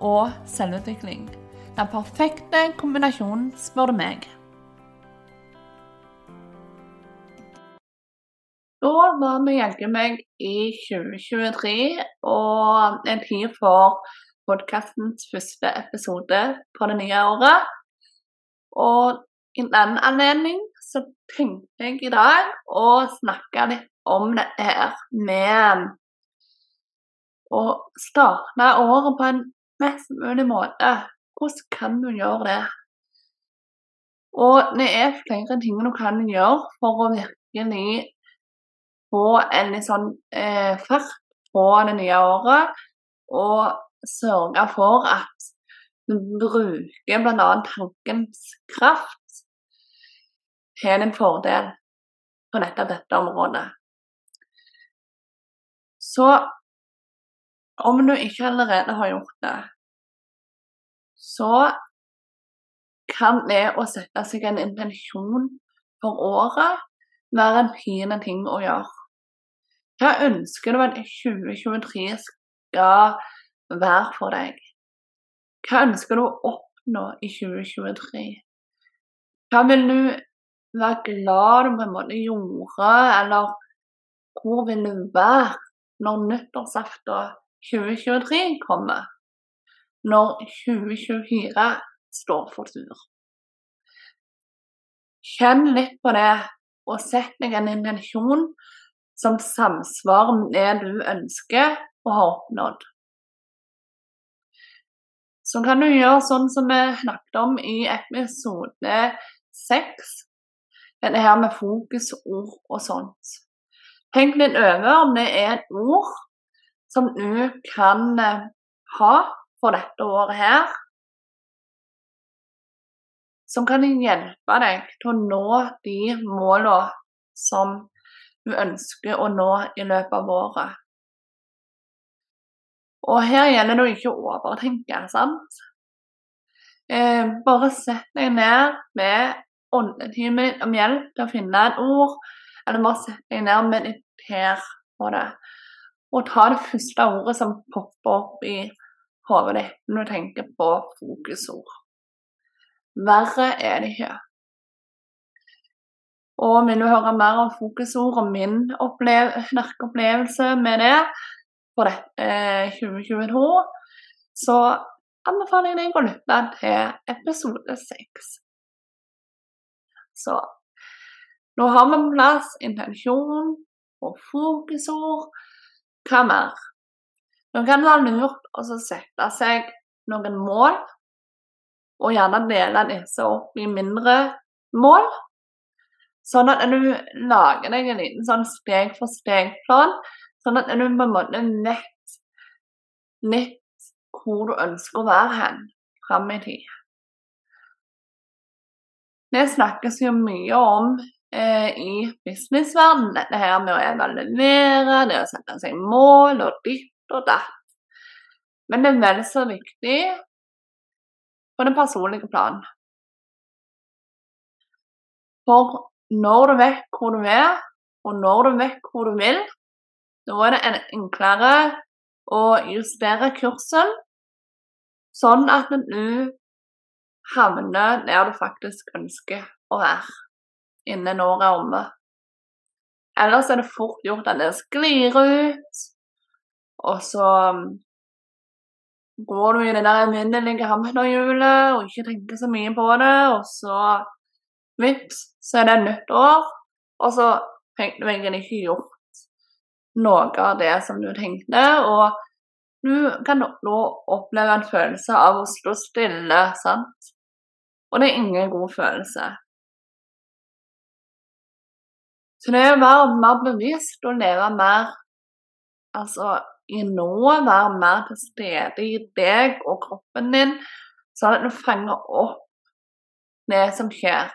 og selvutvikling. Den perfekte kombinasjonen, spør du meg. Da var vi jaggu meg i 2023, og en tid for podkastens første episode på det nye året. Og i den anledning så tenkte jeg i dag å snakke litt om det her med å starte året på en mest mulig måte. Hvordan kan du gjøre det? Og det er flere ting du kan gjøre for å virkelig få en litt sånn eh, fart på det nye året, og sørge for at du bruker bl.a. tankens kraft til en fordel på nettopp dette området. Så om du ikke allerede har gjort det, så kan det å sette seg en intensjon for året være en fin ting å gjøre. Hva ønsker du at 2023 skal være for deg? Hva ønsker du å oppnå i 2023? Hva vil du være glad du på en måte gjorde, eller hvor vil du være når nyttårsaften 2023 kommer, når 2024 står for tur. Kjenn litt på det, og sett deg en intensjon som samsvarer med det du ønsker å ha oppnådd. Så kan du gjøre sånn som vi snakket om i episode seks, dette her med fokus, ord og sånt. Tenk litt over om det er et ord som du kan eh, ha for dette året her. Som kan hjelpe deg til å nå de målene som du ønsker å nå i løpet av året. Og her gjelder det å ikke overtenke, sant? Eh, bare sett deg ned med åndetimen om hjelp til å finne et ord, eller bare sett deg ned og mediter på det. Og ta det første ordet som popper opp i hodet ditt når du tenker på fokusord. Verre er det ikke. Og vil du høre mer om fokusord og min opplevelse med det for det, eh, 2022, så anbefaler jeg deg å lytte til episode seks. Så nå har vi på plass intensjon og fokusord hva mer? Nå kan det være lurt å sette seg noen mål, og gjerne dele disse opp i mindre mål. Sånn at du lager deg en liten sånn steg for steg-plan, sånn at du på en måte vet litt hvor du ønsker å være hen fram i tid. Det snakkes jo mye om eh, i businessverdenen. Dette her med å evaluere, det å sette seg mål og ditt og datt. Men det er vel så viktig på det personlige plan. For når du vet hvor du er, og når du vet hvor du vil, da er det enklere å justere kursen, sånn at du havner der du faktisk ønsker å være innen året er omme. Ellers er det fort gjort at det sklir ut, og så går du i det der minnelige hamsterhjulet og ikke tenker så mye på det, og så vips, så er det nytt år, og så fikk du egentlig ikke gjort noe av det som du tenkte, og du kan nå oppleve en følelse av å stå stille, sant? Og det er ingen god følelse. Så det er å være mer bevisst og leve mer altså i nået, være mer til stede i deg og kroppen din, sånn at du fanger opp det som skjer.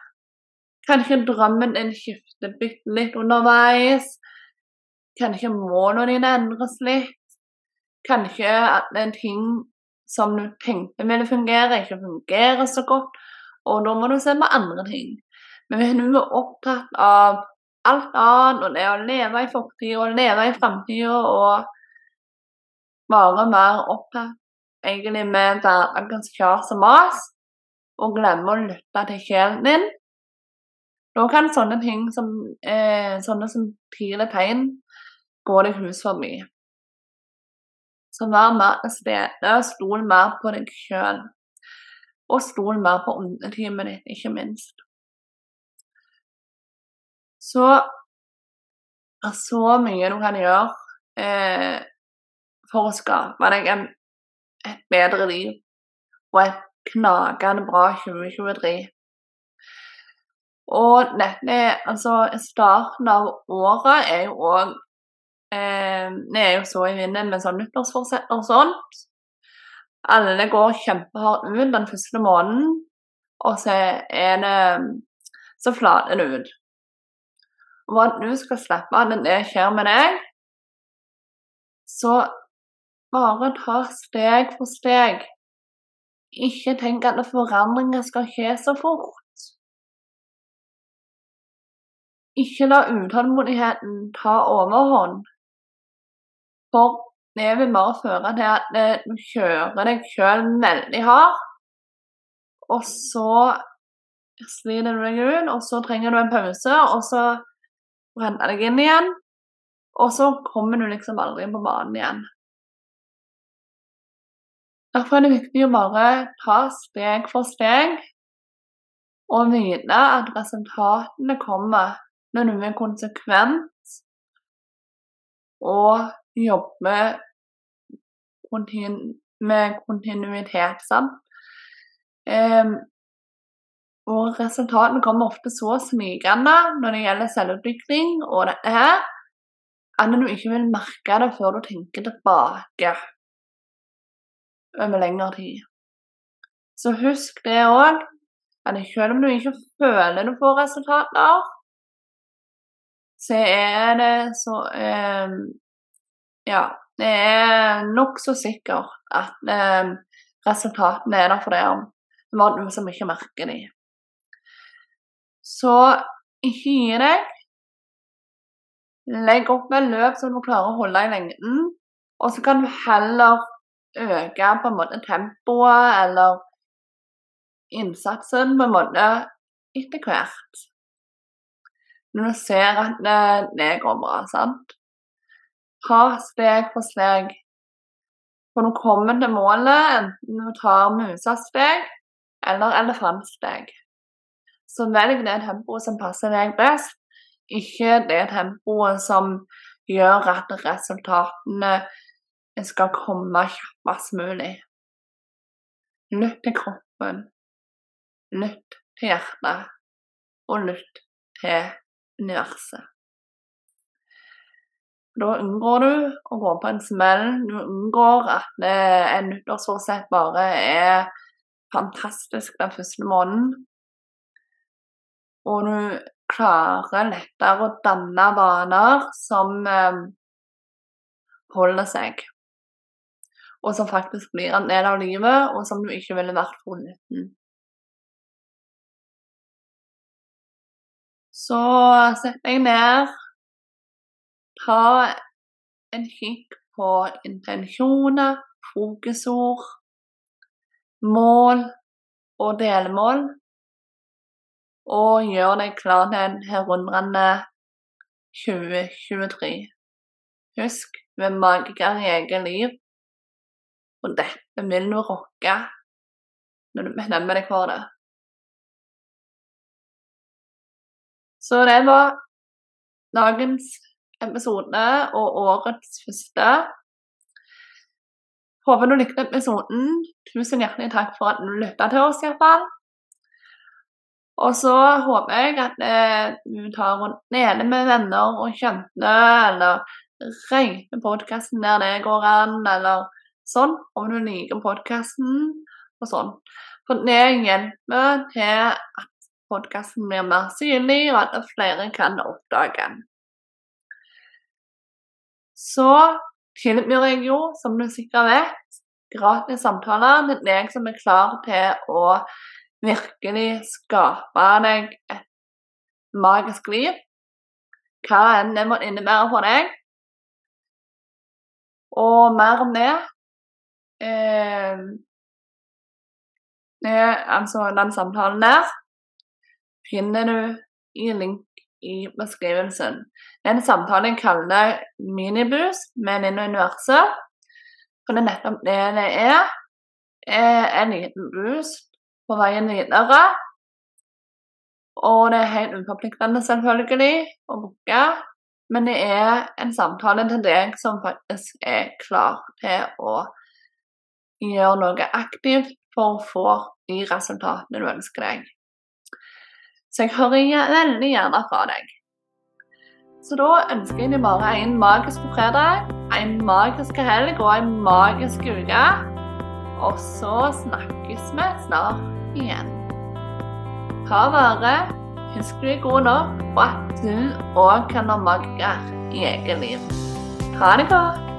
Kanskje drømmen din skifter bitte litt underveis. Kanskje målene dine endres litt. Kanskje at det ting som du tenkte ville fungere, ikke fungerer så godt. Og da må du se på andre ting. Men hvis du er opptatt av alt annet, og det å leve i fortida og leve i framtida og bare være opptatt egentlig med hverdagens kjas og mas, og glemme å lytte til sjelen din, da kan sånne ting som eh, sånne som pile tegn gå deg hus forbi. Så vær mer til stede, stol mer på deg sjøl. Og stol mer på åndetimen ditt, ikke minst. Så det er så mye du kan gjøre eh, for å skape deg en, et bedre liv og et knagende bra 2023. Og dette altså starten av året er jo òg eh, er jo så i vinden med sånn nyttårsforsett og sånt. Alle går kjempehardt ut den første måneden, og så er det Så flater det ut. Og at du skal slippe at det skjer med deg, så bare ta steg for steg. Ikke tenk at forandringer skal skje så fort. Ikke la utålmodigheten ta overhånd. For det vil bare føre til at du kjører deg sjøl veldig hardt, og så sliter du deg ut, og så trenger du en pause, og så brenner deg inn igjen, og så kommer du liksom aldri på banen igjen. Derfor er det viktig å bare ta steg for steg og vite at resultatene kommer når du er konsekvent og jobber med kontinuitet. sant? Um, og resultatene kommer ofte så smygende når det gjelder selvutvikling og dette er at du ikke vil merke det før du tenker tilbake over lengre tid. Så husk det òg, at selv om du ikke føler du får resultater, så er det så eh, Ja, det er nokså sikkert at eh, resultatene er der for det var noen som ikke merker dem. Så ikke gi deg. Legg opp med løp som du klarer å holde i lengden. Og så kan du heller øke på en måte tempoet eller innsatsen på en måte etter hvert. Når du ser at det, det går bra, sant. Ta steg for steg. For du kommer til målet enten du tar musesteg eller elefantsteg. Så velg det tempoet som passer deg best, ikke det tempoet som gjør at resultatene skal komme kjappest mulig. Lytt til kroppen, lytt til hjertet, og lytt til universet. Da unngår du å gå på en smell. Du unngår at en nyttårsforsett bare er fantastisk den første måneden. Og du klarer lettere å danne vaner som eh, holder seg. Og som faktisk blir en del av livet, og som du ikke ville vært foruten. Så sett deg ned. Ta en kikk på intensjoner, fokusord, mål og delmål og gjør deg klar til en herundrende 2023. Husk, du er magiker i eget liv, og dette vil nå rocke når du bestemmer deg for det. Så det var dagens episode og årets første. Håper du likte episoden. Tusen hjertelig takk for at du lytta til oss, iallfall. Og så håper jeg at eh, du tar rundt nede med venner og kjente, eller rate podkasten der det går an, eller sånn, om du liker podkasten og sånn. For det hjelper til at podkasten blir mer synlig, og at flere kan oppdage den. Så tilbyr jeg jo, som du sikkert vet, gratis samtaler med deg som er klar til å virkelig skape deg et magisk liv. Hva enn det måtte innebære for deg. Og mer om det eh, Altså den samtalen der finner du i link i beskrivelsen. Den samtalen kaller minibus med Nino universet. For det er nettopp det det er. En liten bus på veien videre. Og det er helt uforpliktende, selvfølgelig, å booke. Men det er en samtale til deg som faktisk er klar til å gjøre noe aktivt for å få de resultatene du ønsker deg. Så jeg hører veldig gjerne fra deg. Så da ønsker jeg deg bare en magisk fredag, en magisk helg og en magisk uke. Og så snakkes vi snart igjen. Ha vare. Husk du er god nok, og at du òg kan ha magiker i eget liv. Ha det godt.